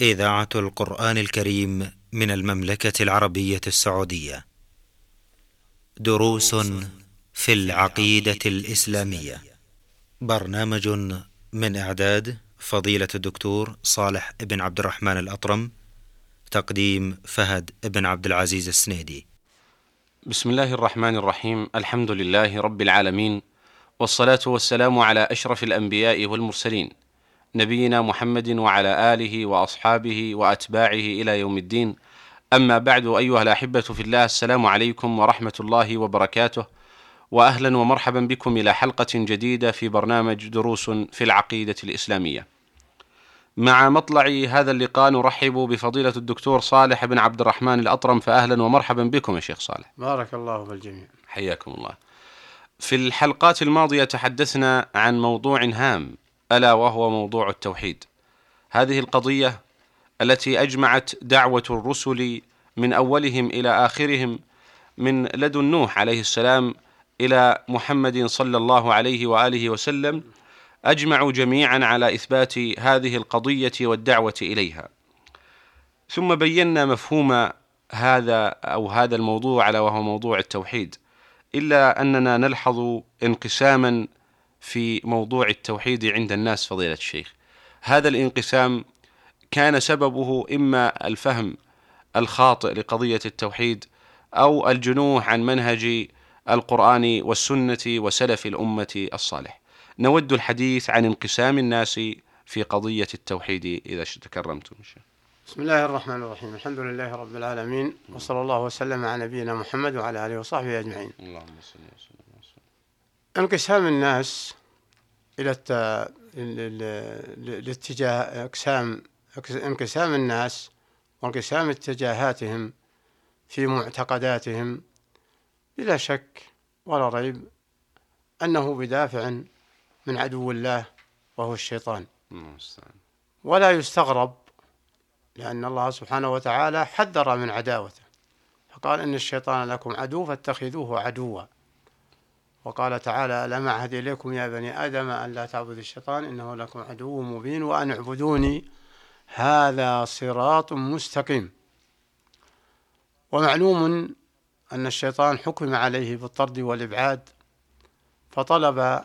إذاعة القرآن الكريم من المملكة العربية السعودية. دروس في العقيدة الإسلامية. برنامج من إعداد فضيلة الدكتور صالح بن عبد الرحمن الأطرم. تقديم فهد بن عبد العزيز السنيدي. بسم الله الرحمن الرحيم، الحمد لله رب العالمين، والصلاة والسلام على أشرف الأنبياء والمرسلين. نبينا محمد وعلى آله وأصحابه وأتباعه إلى يوم الدين أما بعد أيها الأحبة في الله السلام عليكم ورحمة الله وبركاته واهلا ومرحبا بكم إلى حلقة جديدة في برنامج دروس في العقيدة الإسلامية. مع مطلع هذا اللقاء نرحب بفضيلة الدكتور صالح بن عبد الرحمن الأطرم فاهلا ومرحبا بكم يا شيخ صالح. بارك الله بالجميع. حياكم الله. في الحلقات الماضية تحدثنا عن موضوع هام ألا وهو موضوع التوحيد. هذه القضية التي أجمعت دعوة الرسل من أولهم إلى آخرهم من لدن نوح عليه السلام إلى محمد صلى الله عليه وآله وسلم أجمعوا جميعا على إثبات هذه القضية والدعوة إليها. ثم بينا مفهوم هذا أو هذا الموضوع على وهو موضوع التوحيد. إلا أننا نلحظ انقساما في موضوع التوحيد عند الناس فضيلة الشيخ. هذا الانقسام كان سببه إما الفهم الخاطئ لقضية التوحيد أو الجنوح عن منهج القرآن والسنة وسلف الأمة الصالح. نود الحديث عن انقسام الناس في قضية التوحيد إذا تكرمتم. بسم الله الرحمن الرحيم. الحمد لله رب العالمين وصلى الله وسلم على نبينا محمد وعلى آله وصحبه أجمعين. اللهم صل وسلم. انقسام الناس إلى الت... الاتجاه اقسام انقسام الناس وانقسام اتجاهاتهم في معتقداتهم بلا شك ولا ريب أنه بدافع من عدو الله وهو الشيطان. ولا يستغرب لأن الله سبحانه وتعالى حذر من عداوته. فقال إن الشيطان لكم عدو فاتخذوه عدوا. وقال تعالى ألم أعهد إليكم يا بني آدم أن لا تعبدوا الشيطان إنه لكم عدو مبين وأن اعبدوني. هذا صراط مستقيم. ومعلوم أن الشيطان حكم عليه بالطرد والإبعاد فطلب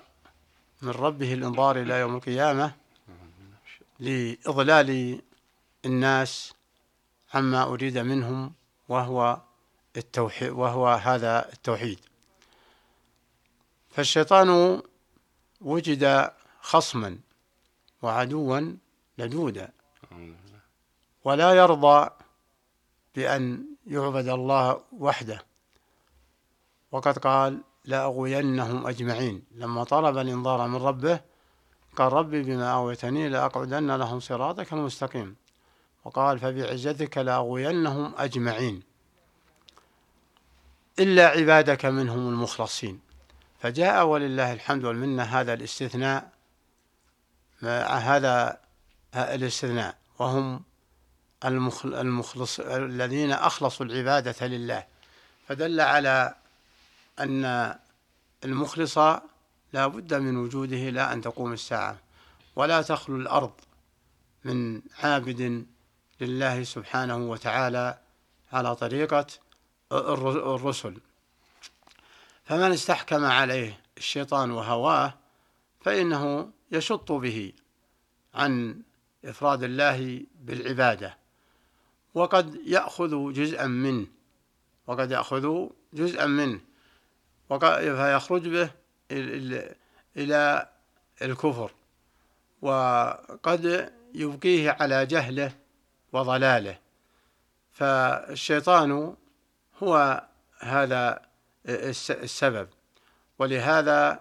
من ربه الإنظار إلى يوم القيامة لإضلال الناس عما أريد منهم وهو التوحيد وهو هذا التوحيد. فالشيطان وجد خصما وعدوا لدودا. ولا يرضى بأن يعبد الله وحده. وقد قال لأغوينهم أجمعين. لما طلب الإنظار من ربه قال ربي بما أغويتني لأقعدن لهم صراطك المستقيم. وقال فبعزتك لأغوينهم أجمعين. إلا عبادك منهم المخلصين. فجاء ولله الحمد والمنة هذا الاستثناء هذا الاستثناء. وهم المخلص الذين أخلصوا العبادة لله. فدل على أن المخلص لا بد من وجوده لا أن تقوم الساعة. ولا تخلو الأرض من عابد لله سبحانه وتعالى على طريقة الرسل. فمن استحكم عليه الشيطان وهواه فإنه يشط به عن إفراد الله بالعبادة وقد يأخذ جزءا منه وقد يأخذ جزءا منه فيخرج به إلى الكفر وقد يبقيه على جهله وضلاله. فالشيطان هو هذا السبب. ولهذا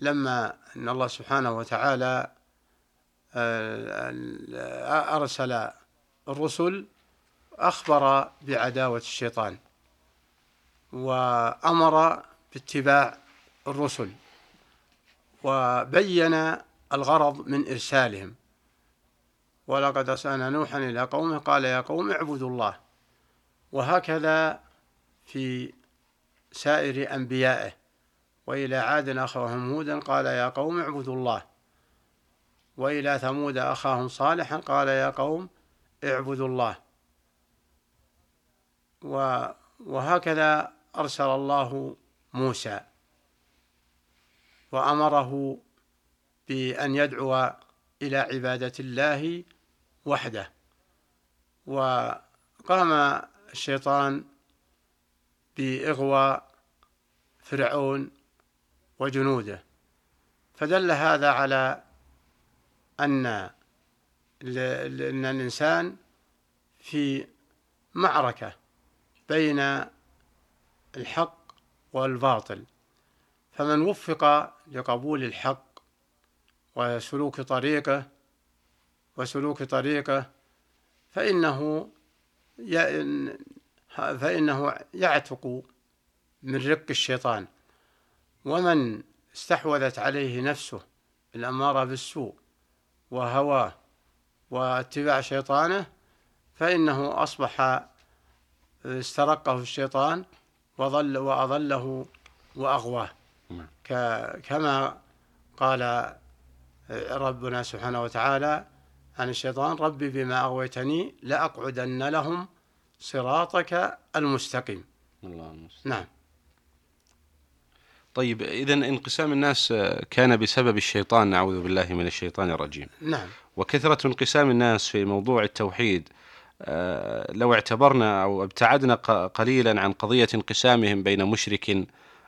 لما أن الله سبحانه وتعالى آه، أرسل الرسل أخبر بعداوة الشيطان وأمر باتباع الرسل وبين الغرض من إرسالهم. ولقد أرسلنا نوحا إلى قومه قال يا قوم اعبدوا الله. وهكذا في سائر أنبيائه وإلى عاد أخاهم هودا قال يا قوم اعبدوا الله. وإلى ثمود أخاهم صالحا قال يا قوم اعبدوا الله. وهكذا أرسل الله موسى وأمره بأن يدعو إلى عبادة الله وحده. وقام الشيطان بإغواء فرعون وجنوده. فدل هذا على أن أن الإنسان في معركة بين الحق والباطل. فمن وفق لقبول الحق وسلوك طريقه وسلوك طريقه فإنه فإنه يعتق من رق الشيطان ومن استحوذت عليه نفسه الأمارة بالسوء وهواه واتباع شيطانه فإنه أصبح استرقه الشيطان وظل وأضله وأغواه نعم. كما قال ربنا سبحانه وتعالى عن الشيطان ربي بما أغويتني لأقعدن لهم صراطك المستقيم الله المستقيم. نعم طيب إذا انقسام الناس كان بسبب الشيطان نعوذ بالله من الشيطان الرجيم. نعم. وكثرة انقسام الناس في موضوع التوحيد آه، لو اعتبرنا أو ابتعدنا قليلا عن قضية انقسامهم بين مشرك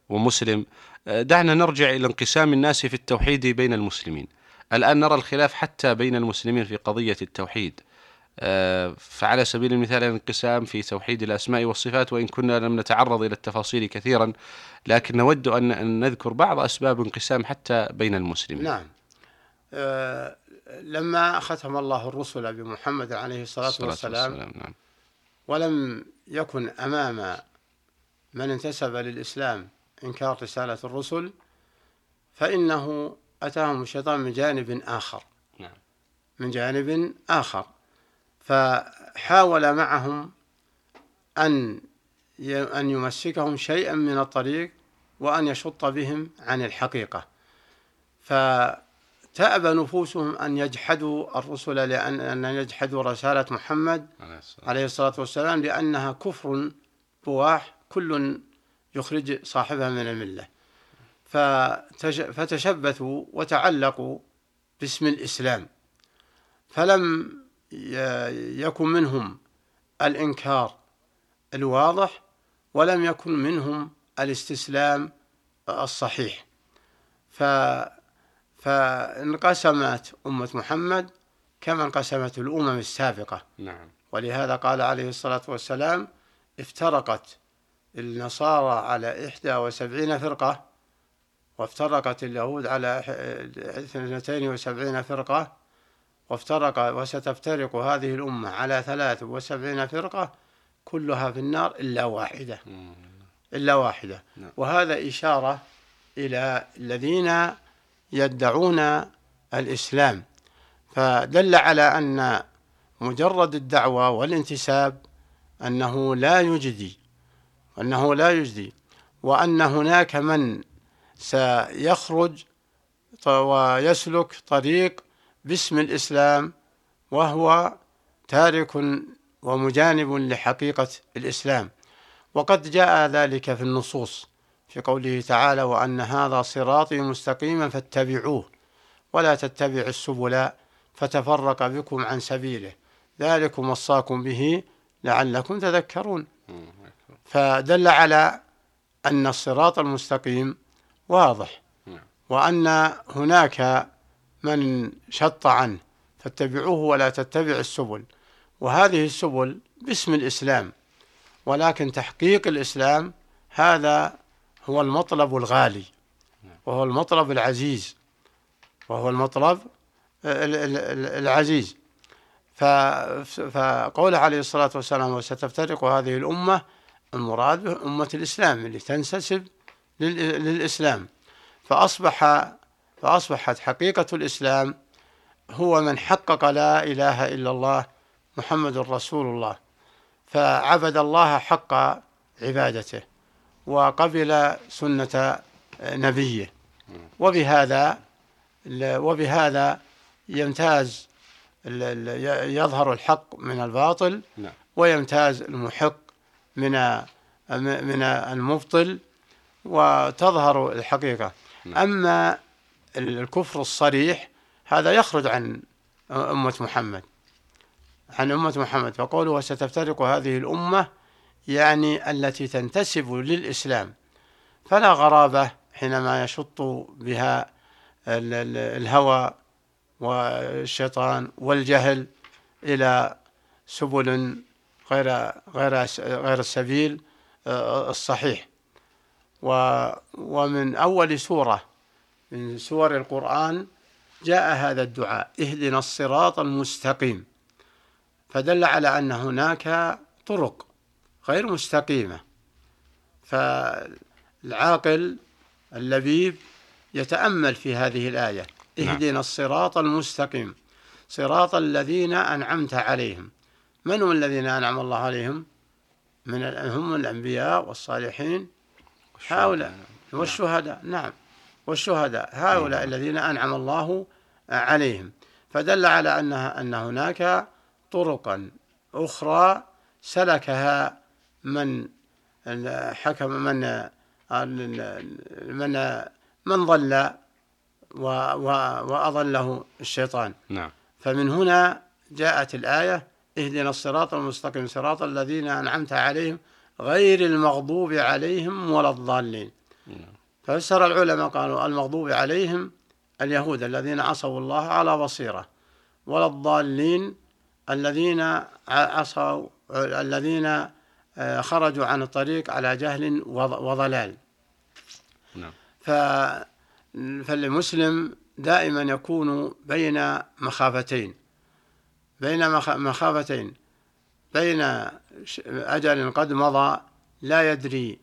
ومسلم آه، دعنا نرجع إلى انقسام الناس في التوحيد بين المسلمين. الآن نرى الخلاف حتى بين المسلمين في قضية التوحيد. آه، فعلى سبيل المثال الانقسام في توحيد الأسماء والصفات وإن كنا لم نتعرض إلى التفاصيل كثيرا لكن نود أن نذكر بعض أسباب انقسام حتى بين المسلمين نعم أه لما ختم الله الرسل بمحمد عليه الصلاة, الصلاة والسلام, والسلام نعم. ولم يكن أمام من انتسب للإسلام إنكار رسالة الرسل فإنه أتاهم الشيطان من جانب آخر نعم. من جانب آخر فحاول معهم أن أن يمسكهم شيئا من الطريق وأن يشط بهم عن الحقيقة. فتأبى نفوسهم أن يجحدوا الرسل لأن أن يجحدوا رسالة محمد عليه الصلاة والسلام لأنها كفر بواح كل يخرج صاحبها من الملة. فتشبثوا وتعلقوا باسم الإسلام. فلم يكن منهم الإنكار الواضح ولم يكن منهم الاستسلام الصحيح. ف فانقسمت أمة محمد كما انقسمت الأمم السابقة. نعم. ولهذا قال عليه الصلاة والسلام افترقت النصارى على إحدى وسبعين فرقة وافترقت اليهود على اثنتين وسبعين فرقة وافترق وستفترق هذه الأمة على ثلاث وسبعين فرقة كلها في النار إلا واحدة. إلا واحدة. نعم. وهذا إشارة إلى الذين يدعون الإسلام. فدل على أن مجرد الدعوة والانتساب أنه لا يجدي أنه لا يجدي وأن هناك من سيخرج ويسلك طريق باسم الإسلام وهو تارك ومجانب لحقيقة الإسلام. وقد جاء ذلك في النصوص في قوله تعالى وأن هذا صراطي مستقيما فاتبعوه ولا تتبعوا السبل فتفرق بكم عن سبيله. ذلكم وصاكم به لعلكم تذكرون. فدل على أن الصراط المستقيم واضح. وأن هناك من شط عنه فاتبعوه ولا تتبع السبل. وهذه السبل باسم الإسلام ولكن تحقيق الإسلام هذا هو المطلب الغالي وهو المطلب العزيز وهو المطلب العزيز. فقوله عليه الصلاة والسلام وستفترق هذه الأمة المراد به أمة الإسلام اللي تنسسب للإسلام. فأصبح فأصبحت حقيقة الإسلام هو من حقق لا إله إلا الله محمد رسول الله فعبد الله حق عبادته وقبل سنة نبيه وبهذا وبهذا يمتاز يظهر الحق من الباطل نعم. ويمتاز المحق من من المبطل وتظهر الحقيقة نعم. أما الكفر الصريح هذا يخرج عن أمة محمد عن أمة محمد. فقوله وستفترق هذه الأمة يعني التي تنتسب للإسلام. فلا غرابة حينما يشط بها الهوى والشيطان والجهل إلى سبل غير غير غير السبيل آه، الصحيح. ومن أول سورة من سور القرآن جاء هذا الدعاء اهدنا الصراط المستقيم. فدل على أن هناك طرق غير مستقيمة. فالعاقل اللبيب يتأمل في هذه الآية نعم. اهدنا الصراط المستقيم صراط الذين أنعمت عليهم. من هم الذين أنعم الله عليهم؟ من هم الأنبياء والصالحين. هؤلاء نعم. والشهداء نعم. والشهداء هؤلاء نعم. الذين أنعم الله عليهم فدل على أنها أن هناك طرقا أخرى سلكها من حكم من من من ضل وأضله الشيطان نعم فمن هنا جاءت الآية اهدنا الصراط المستقيم صراط الذين أنعمت عليهم غير المغضوب عليهم ولا الضالين نعم. ففسر العلماء قالوا المغضوب عليهم اليهود الذين عصوا الله على بصيرة ولا الضالين الذين عصوا الذين آه، خرجوا عن الطريق على جهل وضلال نعم. فالمسلم دائما يكون بين مخافتين بين مخافتين بين أجل قد مضى لا يدري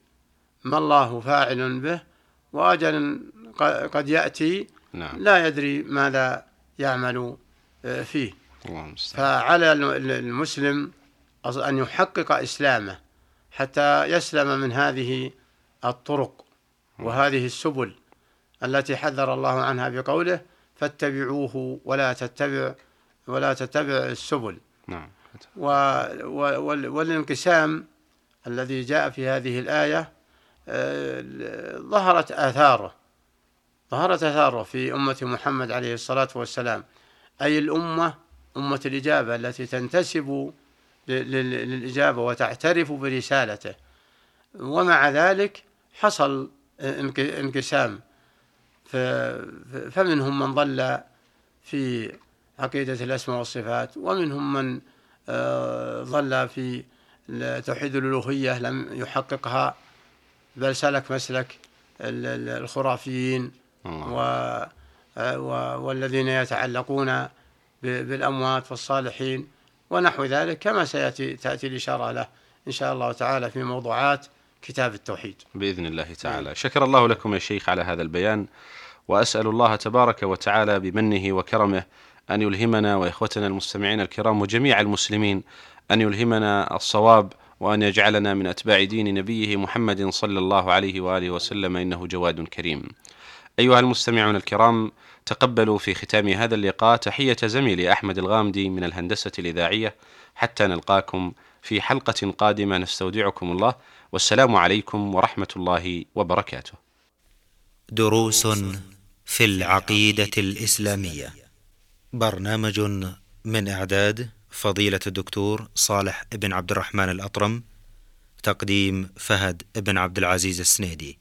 ما الله فاعل به وأجل قد يأتي نعم. لا يدري ماذا يعمل آه، فيه. فعلى المسلم أن يحقق إسلامه حتى يسلم من هذه الطرق وهذه السبل التي حذر الله عنها بقوله فاتبعوه ولا تتبع ولا تتبع السبل. نعم. و والانقسام الذي جاء في هذه الآية ظهرت آثاره. ظهرت آثاره في أمة محمد عليه الصلاة والسلام. أي الأمة؟ أمة الإجابة التي تنتسب للإجابة وتعترف برسالته. ومع ذلك حصل انقسام. فمنهم من ضل في عقيدة الأسماء والصفات ومنهم من آه، ضل في توحيد الألوهية لم يحققها بل سلك مسلك الخرافيين آه، والذين يتعلقون بالأموات والصالحين ونحو ذلك كما سيأتي تأتي الإشارة له إن شاء الله تعالى في موضوعات كتاب التوحيد. بإذن الله تعالى. نعم. شكر الله لكم يا شيخ على هذا البيان وأسأل الله تبارك وتعالى بمنه وكرمه أن يلهمنا وإخوتنا المستمعين الكرام وجميع المسلمين أن يلهمنا الصواب وأن يجعلنا من أتباع دين نبيه محمد صلى الله عليه وآله وسلم إنه جواد كريم أيها المستمعون الكرام تقبلوا في ختام هذا اللقاء تحية زميلي أحمد الغامدي من الهندسة الإذاعية حتى نلقاكم في حلقة قادمة نستودعكم الله والسلام عليكم ورحمة الله وبركاته. دروس في العقيدة الإسلامية. برنامج من إعداد فضيلة الدكتور صالح بن عبد الرحمن الأطرم. تقديم فهد بن عبد العزيز السنيدي.